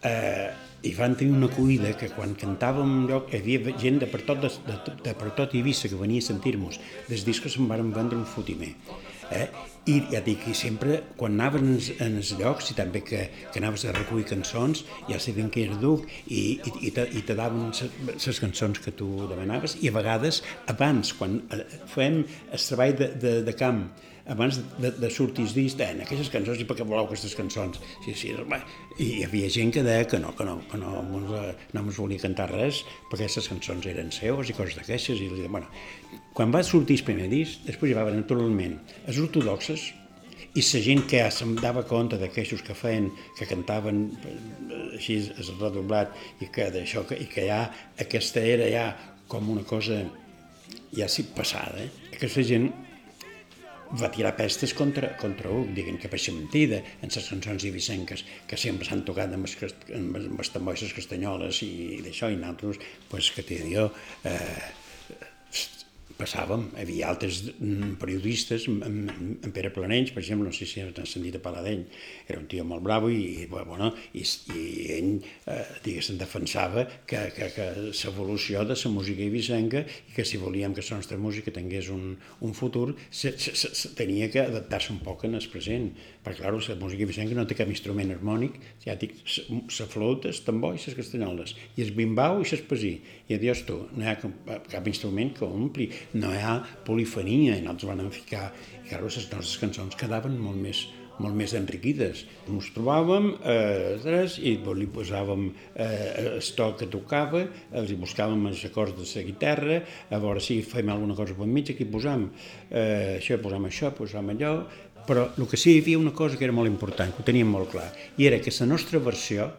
eh, i van tenir una acollida que quan cantàvem lloc hi havia gent de per tot, de, de, de per tot Eivissa que venia a sentir-nos. Des discos se'n van vendre un fotimer. Eh? I ja dic, i sempre, quan anaven en, en els llocs, i també que, que anaves a recollir cançons, ja sabien que era duc, i, i, i, te, i te daven les cançons que tu demanaves, i a vegades, abans, quan eh, fem el treball de, de, de camp, abans de, de sortir disc, en aquestes cançons, i per què voleu aquestes cançons? Sí, sí, bé. I hi havia gent que deia que no, que no, que no, no, no ens volia cantar res, perquè aquestes cançons eren seves i coses d'aquestes, i bueno, quan va sortir el primer disc, després hi va haver naturalment els ortodoxes, i la gent que se'm dava compte d'aquestos que feien, que cantaven eh, així es redoblat i que d'això i que ja aquesta era ja com una cosa ja sí passada, eh? aquesta gent va tirar pestes contra, contra Uc, diguem que ser mentida, en les cançons ibicenques, que sempre s'han tocat amb les, amb les tamboixes castanyoles i, d'això, i nosaltres, pues, que t'he dit jo, eh, passàvem, hi havia altres mm, periodistes, en, en Pere Planells, per exemple, no sé si has sentit a parlar d'ell, era un tio molt bravo i, bueno, i, i ell, eh, diguéssim, defensava que, que, que l'evolució de la música ibicenca i que si volíem que la nostra música tingués un, un futur, se, se, se, tenia que adaptar-se un poc en el present, perquè, clar, la música ibicenca no té cap instrument harmònic, ja dic, la flauta, el tambor i les castanyoles, i el bimbau i l'espasí, i adiós tu, no hi ha cap, cap instrument que ompli, no hi ha polifonia, i nosaltres vam ficar, i clar, les nostres cançons quedaven molt més, molt més enriquides. Ens trobàvem eh, tres i li posàvem eh, el to que tocava, els hi buscàvem els acords de la guitarra, a veure si fem alguna cosa per mig, aquí posam eh, això, posam això, posam allò, però el que sí hi havia una cosa que era molt important, que ho teníem molt clar, i era que la nostra versió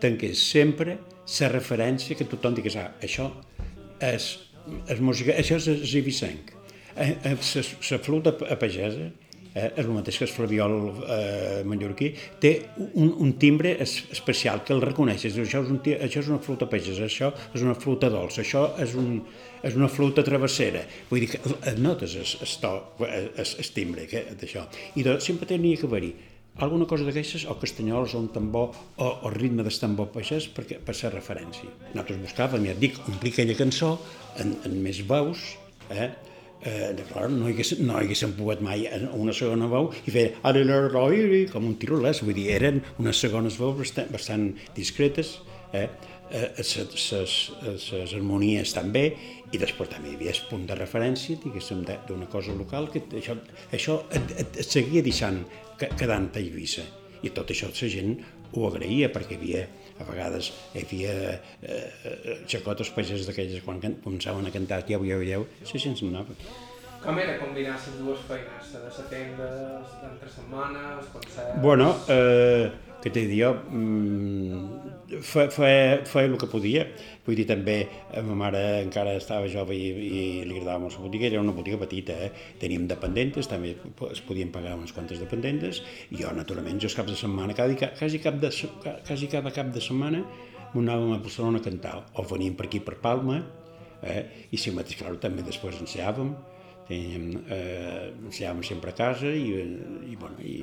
tanqués sempre la referència que tothom digués, ah, això és, és música, això és, és ibicenc. La eh, eh, a pagesa eh, és el mateix que el flaviol eh, mallorquí, té un, un timbre es, especial que el reconeixes. Això és, un, això és una flauta pagesa, això és una flauta dolça, això és, un, és una flauta travessera. Vull dir que notes el, el, to, el, el timbre d'això. I de, sempre tenia que haver-hi alguna cosa d'aquestes, o castanyols, o un tambor, o, o ritme del tambor pagès, perquè, per ser referència. Nosaltres buscàvem, ja et dic, omplir aquella cançó en, en més veus, eh? Eh, clar, no, hagués, no haguéssim pogut mai una segona veu i fer com un tirolès, vull dir, eren unes segones veus bastant, bastant discretes, eh? eh, harmonies també, i després també hi havia el punt de referència, diguéssim, d'una cosa local, que això, això et, et, et seguia deixant quedant a Eivissa. I tot això la gent ho agraïa, perquè havia, a vegades, hi havia eh, eh, xacotes pageses d'aquelles quan començaven a cantar Iau, iau, iau, la gent anava. Com era combinar les dues feines, de la tenda, d'entre setmanes, concerts... Bueno, eh, que t'he dit jo, mm, feia, el que podia. Vull dir, també, eh, ma mare encara estava jove i, i li agradava molt la botiga, era una botiga petita, eh? teníem dependentes, també es podien pagar unes quantes dependentes, i jo, naturalment, jo els caps de setmana, quasi, quasi, cap de, quasi cada cap de setmana, m'ho anàvem a Barcelona a cantar, o veníem per aquí, per Palma, eh? i si mateix, clar, també després ensejàvem, teníem, eh, ensejàvem sempre a casa, i, i, bueno, i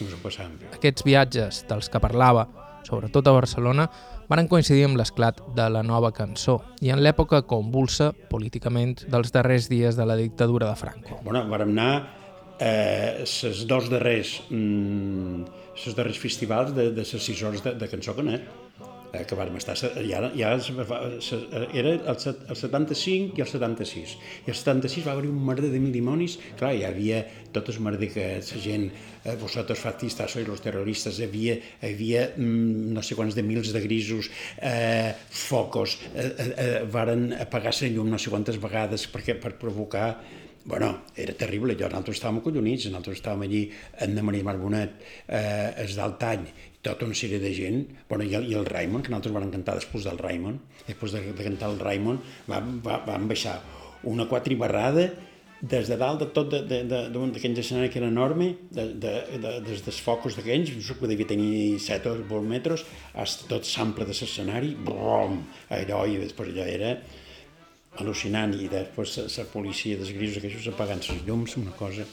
i ens ho passàvem bé. Aquests viatges dels que parlava, sobretot a Barcelona, van coincidir amb l'esclat de la nova cançó i en l'època convulsa políticament dels darrers dies de la dictadura de Franco. Bueno, vam anar eh, ses dos darrers, mm, darrers festivals de, de ses sis hores de, de cançó Canet eh, que vam estar, ja, ja era el, el 75 i el 76. I el 76 va haver un merder de mil dimonis, clar, hi havia tot el merder que la gent, eh, vosaltres fascistes sois los terroristes, hi havia, hi havia mm, no sé quants de mils de grisos, eh, focos, eh, eh, eh varen apagar la llum no sé quantes vegades perquè, per provocar Bueno, era terrible, jo, nosaltres estàvem acollonits, nosaltres estàvem allí, en Maria Marbonet, eh, es d'Altany, tota una sèrie de gent, bueno, i, el, i el Raimon, que nosaltres vam cantar després del Raimon, després de, de cantar el Raimon, vam, va, vam baixar una quatribarrada des de dalt de tot d'aquells escenaris que era enorme, de, de, de, des dels focus d'aquells, que devia tenir 7 o 8 metres, fins tot s'ample de l'escenari, brom, allò, i després allò era al·lucinant. I després la policia dels grisos aquests apagant les llums, una cosa...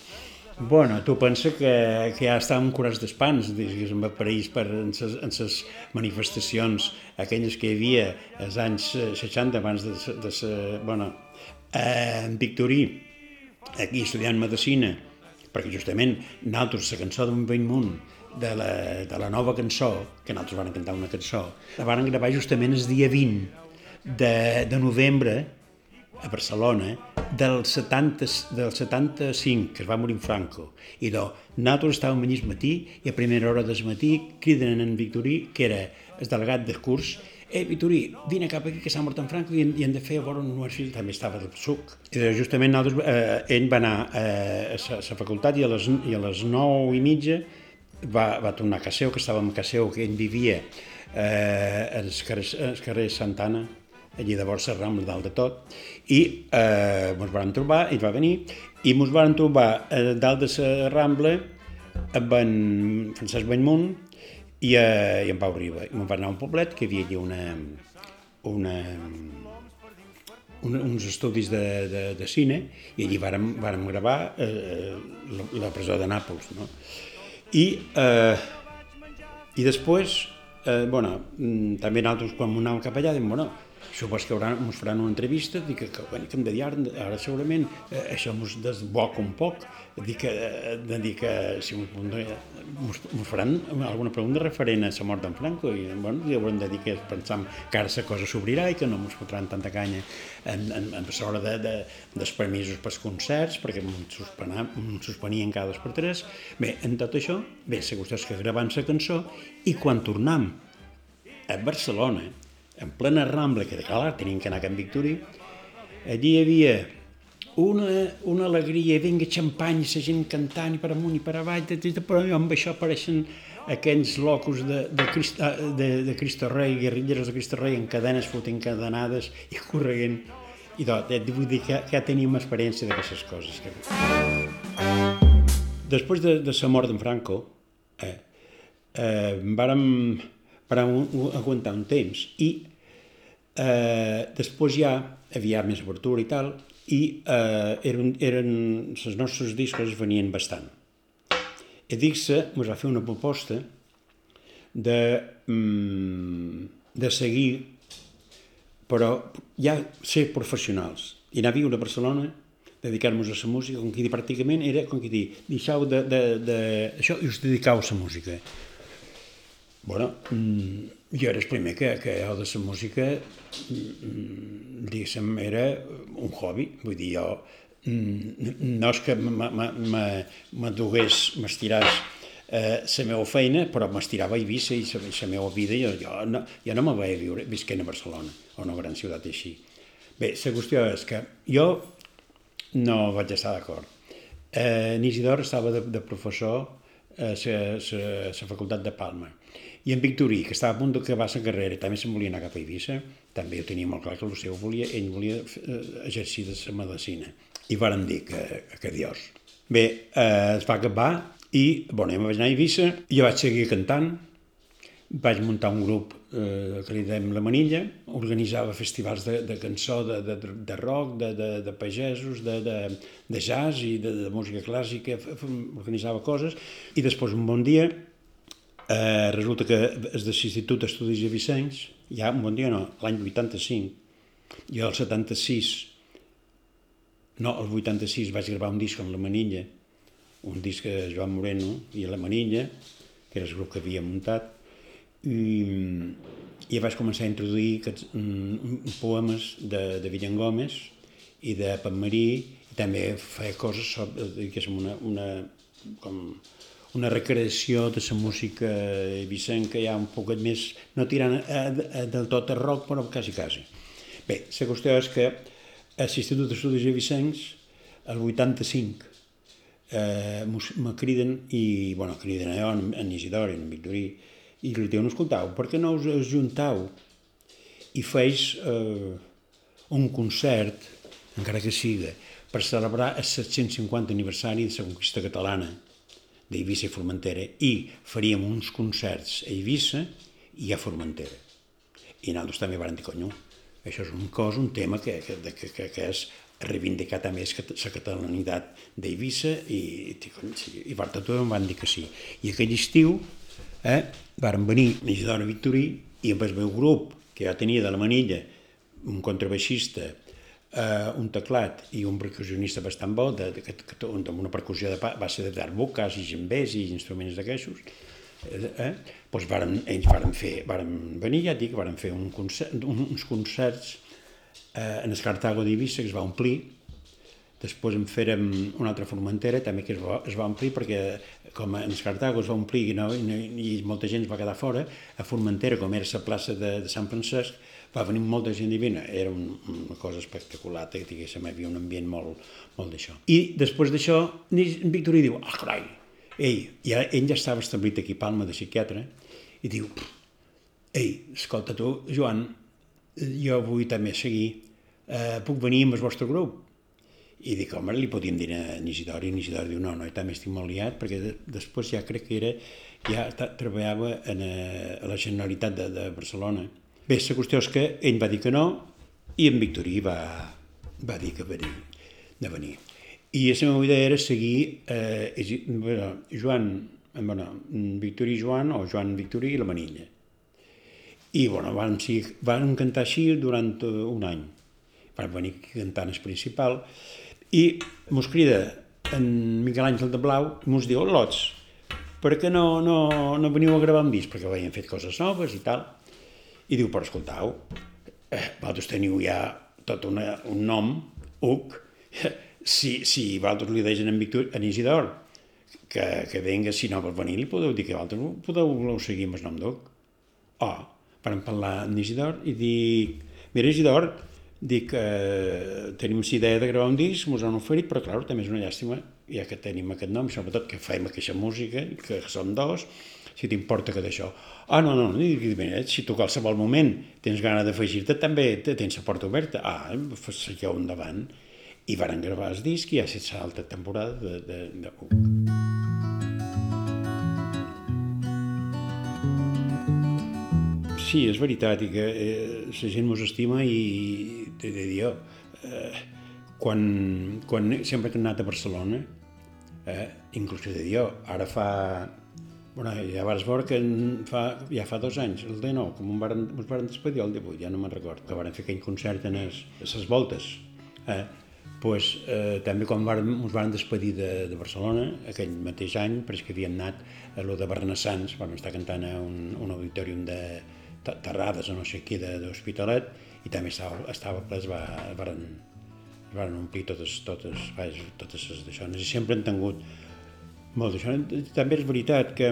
Bueno, tu pensa que, que ja estàvem curats d'espans, diguéssim, a París per, en les manifestacions, aquelles que hi havia als anys 60, abans de, de, de bueno, eh, en Victorí, aquí estudiant Medicina, perquè justament nosaltres, la cançó d'un vell munt, de la, de la nova cançó, que nosaltres vam cantar una cançó, la van gravar justament el dia 20 de, de novembre a Barcelona del, 70, del 75, que es va morir en Franco. I do, nosaltres estàvem allà al matí i a primera hora del matí criden en Victorí, que era el delegat de curs, eh, Vitorí, vine cap aquí que s'ha mort en Franco i, i hem de fer a veure un universitat, també estava del suc. I justament nosaltres, eh, ell va anar eh, a la facultat i a les, i a les 9 i mitja va, va tornar a Caseu, que estàvem a Caseu, que ell vivia eh, als carrers, als carrers Santana, allí de Borsa Rambla, dalt de tot, i eh, ens van trobar, ell va venir, i ens van trobar eh, dalt de la Rambla amb en Francesc Banymunt, i, eh, i en Pau Riba. I me'n va anar a un poblet que hi havia allà una, una, una, uns estudis de, de, de cine i allí vàrem, vàrem gravar eh, la, la presó de Nàpols. No? I, eh, i després, eh, bueno, mm, també nosaltres quan anàvem cap allà, dèiem, bueno, supos que ens faran una entrevista, dic que, que, bueno, que hem de dir ara, ara segurament eh, això ens desboca un poc, dic que, de dir que si ens faran alguna pregunta referent a la mort d'en Franco i bueno, i haurem de dir que pensam que ara la cosa s'obrirà i que no ens fotran tanta canya en, en, en l'hora de, de, dels permisos pels concerts perquè ens suspenien cada dos per tres. Bé, en tot això, bé, qüestió és que gravant la cançó i quan tornam a Barcelona en plena Rambla, que clar, tenien que anar a Can Victorí, allí hi havia una, una alegria, vinga xampany, la gent cantant i per amunt i per avall, però amb això apareixen aquells locos de, de, Crist, ah, de, de Cristo Rei, guerrilleros de Cristo Rei, en cadenes fotent encadenades i corregent. I doncs, vull dir que, ja teníem experiència d'aquestes coses. Després de, de la mort d'en Franco, eh, eh, vàrem per aguantar un temps i eh, després ja havia més obertura i tal i eh, eren, eren, els nostres discos venien bastant. Edixa ens va fer una proposta de, mm, de seguir però ja ser professionals i anar a viure a Barcelona dedicar-nos a la música, com que dir, pràcticament era com que dir, deixau de, de, de, això i us dedicau a la música. Bueno, mm, jo era el primer que, que jo de la música, mm, diguéssim, era un hobby. Vull dir, jo mm, no és que m'adugués, m'estiràs eh, la meva feina, però m'estirava a Eivissa i la meva vida, jo, jo, no, jo no me vaig viure visquent a Barcelona, o una gran ciutat així. Bé, la qüestió és que jo no vaig estar d'acord. Eh, Nisidor estava de, de professor a la facultat de Palma i en Victorí, que estava a punt d'acabar la carrera, també se'n volia anar cap a Eivissa, també ho tenia molt clar que el seu volia, ell volia eh, exercir de la medicina. I varen dir que, que adiós. Bé, eh, es va acabar i, bueno, jo vaig anar a Eivissa, jo vaig seguir cantant, vaig muntar un grup eh, que li dèiem La Manilla, organitzava festivals de, de cançó, de, de, de rock, de, de, de pagesos, de, de, de jazz i de, de música clàssica, organitzava coses, i després un bon dia Eh, resulta que és de l'Institut d'Estudis de Vicenç, ja un bon dia no, l'any 85, jo el 76, no, el 86 vaig gravar un disc amb la Manilla, un disc de Joan Moreno i la Manilla, que era el grup que havia muntat, i, i vaig començar a introduir aquests, um, poemes de, de Villan Gómez i de Pep Marí, i també feia coses sobre, diguéssim, una, una, com, una recreació de la música eivissenca ja un poquet més, no tirant a, a, del tot a rock, però quasi, quasi. Bé, la qüestió és que a l'Institut d'Estudis Eivissencs, el 85, eh, me criden, i, bueno, criden a jo, en Isidor i en Victorí, i li diuen, escoltau, per què no us ajuntau i feis eh, un concert, encara que siga, per celebrar el 750 aniversari de la conquista catalana, d'Eivissa i Formentera i faríem uns concerts a Eivissa i a Formentera. I nosaltres també vam dir, conyo, això és un cos, un tema que, que, que, que, que és reivindicar també la catalanitat d'Eivissa i, i, i, i tot em van dir que sí. I aquell estiu eh, varen venir Isidora Victorí i amb el meu grup, que ja tenia de la Manilla, un contrabaixista, eh, un teclat i un percussionista bastant bo, de, de, que, amb una percussió de pa- base de darbuques i gembers i instruments d'aquestos, eh? Doncs varen, ells varen fer, varen venir, ja dic, varen fer un concert, un, uns concerts eh, en el Cartago d'Eivissa que es va omplir, després en fèrem una altra Formentera també que es va, es va omplir perquè com en Cartago es va omplir i, no, i, molta gent va quedar fora, a Formentera, com era la plaça de, de Sant Francesc, va venir molta gent divina. Era un, una cosa espectacular, que diguéssim, hi havia un ambient molt, molt d'això. I després d'això, Victorí diu, ah, carai, ell, ja, ell ja estava establit aquí a Palma de psiquiatre, i diu, ei, escolta tu, Joan, jo vull també seguir, eh, puc venir amb el vostre grup? I dic, home, li podíem dir a Isidori, i Isidori diu, no, no, jo també estic molt liat, perquè de, després ja crec que era, ja treballava en, a, a la Generalitat de, de Barcelona. Bé, la qüestió és que ell va dir que no, i en Victorí va, va dir que venia, de venir. I la meva idea era seguir eh, bueno, Joan, eh, bueno, Victorí Joan o Joan Victorí i la Manilla. I bueno, van, van cantar així durant eh, un any. Van venir cantant el principal i mos crida en Miquel Àngel de Blau mos diu, lots, per què no, no, no veniu a gravar amb disc? Perquè havien fet coses noves i tal. I diu, però escoltau, eh, vosaltres teniu ja tot una, un nom, Uc, si, si vosaltres li deixen en, Victor, en Isidor, que, que venga, si no vol venir, li podeu dir que vosaltres podeu, podeu seguir amb el nom d'Uc. Oh, vam parlar amb Isidor i dic, mira Isidor, dic, eh, tenim la idea de gravar un disc, ens han oferit, però clar, també és una llàstima, ja que tenim aquest nom, sobretot que fem aquesta música, que som dos, si t'importa que d'això. Ah, no, no, dic, mira, si tu qualsevol moment tens gana d'afegir-te, també te- tens la porta oberta. Ah, seguiu endavant. I varen gravar el disc i ja és l'altra temporada de, de, de Uc. Sí, és veritat, i que eh, la gent mos estima i t'he de dir eh, quan, quan sempre he anat a Barcelona, eh, inclús de dir ara fa, bueno, ja vas veure que fa, ja fa dos anys, el 19, com un varen, ens varen despedir el 18, ja no me'n recordo, que varen fer aquell concert en les, voltes. Eh, pues, eh, també quan varen, ens van despedir de, de Barcelona, aquell mateix any, però és que havíem anat a lo de Bernassans, vam estar cantant a un, un auditorium de Terrades o no sé què de- d'Hospitalet, i també estava, estava ple, es, va, varen, es varen omplir totes, totes, vaja, totes les d'això. I sempre han tingut molt d'això. També és veritat que,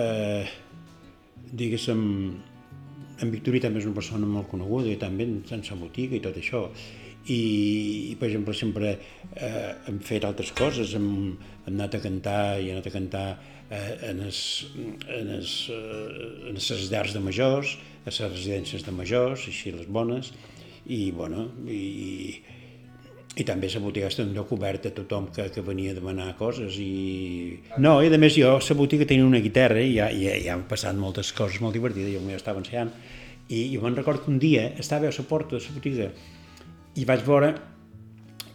eh, diguéssim, en Victorí també és una persona molt coneguda i també en sa botiga i tot això i, i per exemple sempre eh, hem fet altres coses hem, hem anat a cantar i hem anat a cantar en les en les, eh, en les llars de majors a les residències de majors així les bones i bueno i, i també la botiga està un lloc obert a tothom que, que venia a demanar coses i... No, i a més jo, la botiga tenia una guitarra i ja, ja, ja han passat moltes coses molt divertides, jo m'ho estava ensenyant i jo me'n recordo que un dia estava a la porta de la botiga i vaig veure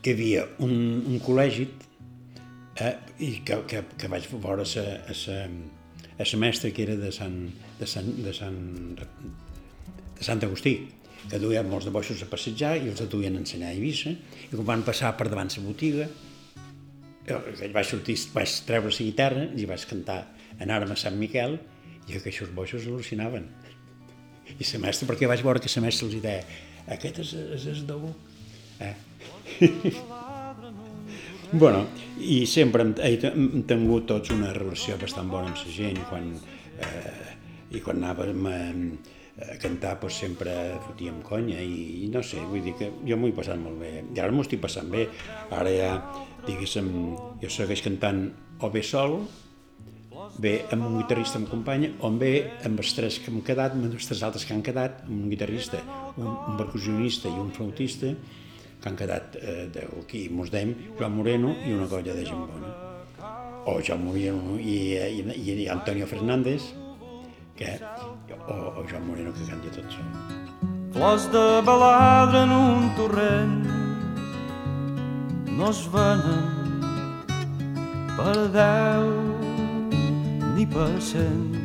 que hi havia un, un col·legi eh, i que, que, que vaig veure a la, a la, a la mestra que era de Sant, de Sant, de Sant, de Sant Agustí, que duien molts de boixos a passejar i els duien a ensenyar a Eivissa, i quan van passar per davant la botiga, eh, vaig, sortir, vaig treure la guitarra i vaig cantar Anàrem a Sant Miquel i aquests boixos al·lucinaven. I la mestra, perquè vaig veure que la mestra els deia aquest és, és, és d'algú. Eh? bueno, i sempre hem, he, hem tingut tots una relació bastant bona amb la gent, quan, eh, i quan anàvem a, a cantar pues, sempre fotíem conya i, i no sé, vull dir que jo m'ho he passat molt bé. I ara m'ho estic passant bé. Ara ja, diguéssim, jo segueix cantant o bé sol bé amb un guitarrista em acompanya o bé amb els tres que hem quedat, amb els tres altres que han quedat, amb un guitarrista, un, un percussionista i un flautista, que han quedat eh, d'aquí, mos dèiem, Joan Moreno i una colla de gent bona. O Joan Moreno i, i, i, i Antonio Fernández, que, o, o Joan Moreno que canta tot sol. Flors de baladre en un torrent no es venen per deu ni per cent.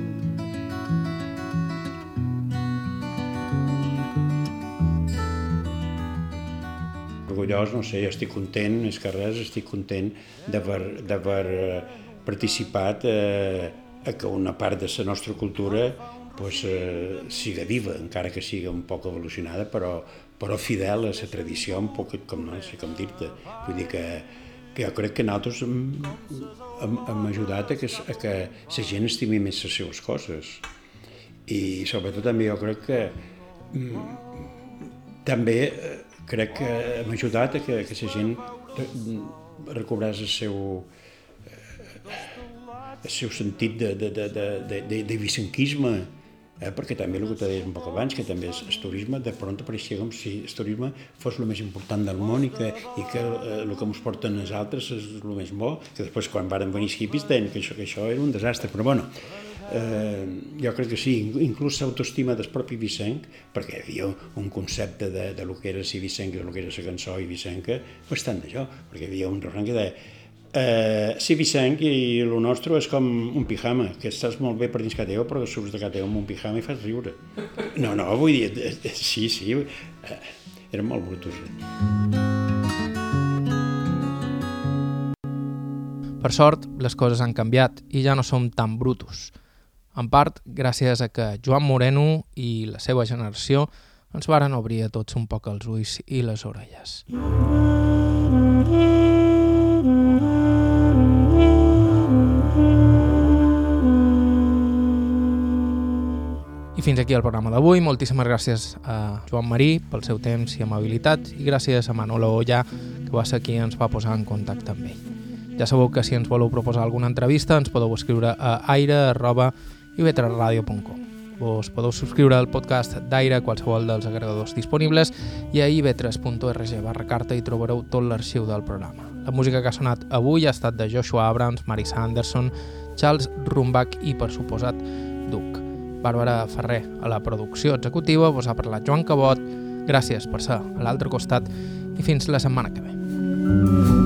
Orgullós, no sé, estic content, més que res, estic content d'haver eh, participat eh, a que una part de la nostra cultura pues, eh, siga viva, encara que siga un poc evolucionada, però, però fidel a la tradició, un poc com no sé com dir-te. Vull dir que, que jo crec que nosaltres hem, hem, hem ajudat a que, a que la gent estimi més les seves coses. I sobretot també jo crec que mm, també eh, crec que hem ajudat a que, que la gent recobrés el seu, el seu sentit de, de, de, de, de, de, de vicenquisme, eh? perquè també el que t'he dit un poc abans, que també el turisme de pront apareixia com si el turisme fos el més important del món i que, i que eh, el que ens porten els altres és el més bo, que després quan varen venir els hippies que això, que això era un desastre, però bueno, eh, jo crec que sí, inclús l'autoestima del propi Vicenc, perquè hi havia un concepte de, de lo que era si Vicenc, de lo que era la cançó i Vicenca, bastant d'això, perquè hi havia un refrany que deia Eh, sí, Vicenc, i el nostre és com un pijama, que estàs molt bé per dins que teu, però surts de que amb un pijama i fas riure. No, no, vull dir, eh, eh, sí, sí, eh, era molt brutos. Per sort, les coses han canviat i ja no som tan brutos. En part, gràcies a que Joan Moreno i la seva generació ens varen obrir a tots un poc els ulls i les orelles. fins aquí el programa d'avui. Moltíssimes gràcies a Joan Marí pel seu temps i amabilitat i gràcies a Manolo Olla, que va ser qui ens va posar en contacte amb ell. Ja sabeu que si ens voleu proposar alguna entrevista ens podeu escriure a aire.ivetraradio.com Vos podeu subscriure al podcast d'Aire qualsevol dels agregadors disponibles i a ivetres.org barra carta hi trobareu tot l'arxiu del programa. La música que ha sonat avui ha estat de Joshua Abrams, Marisa Anderson, Charles Rumbach i, per suposat, Duke. Bàrbara Ferrer a la producció executiva, vos ha parlat Joan Cabot, gràcies per ser a l'altre costat i fins la setmana que ve.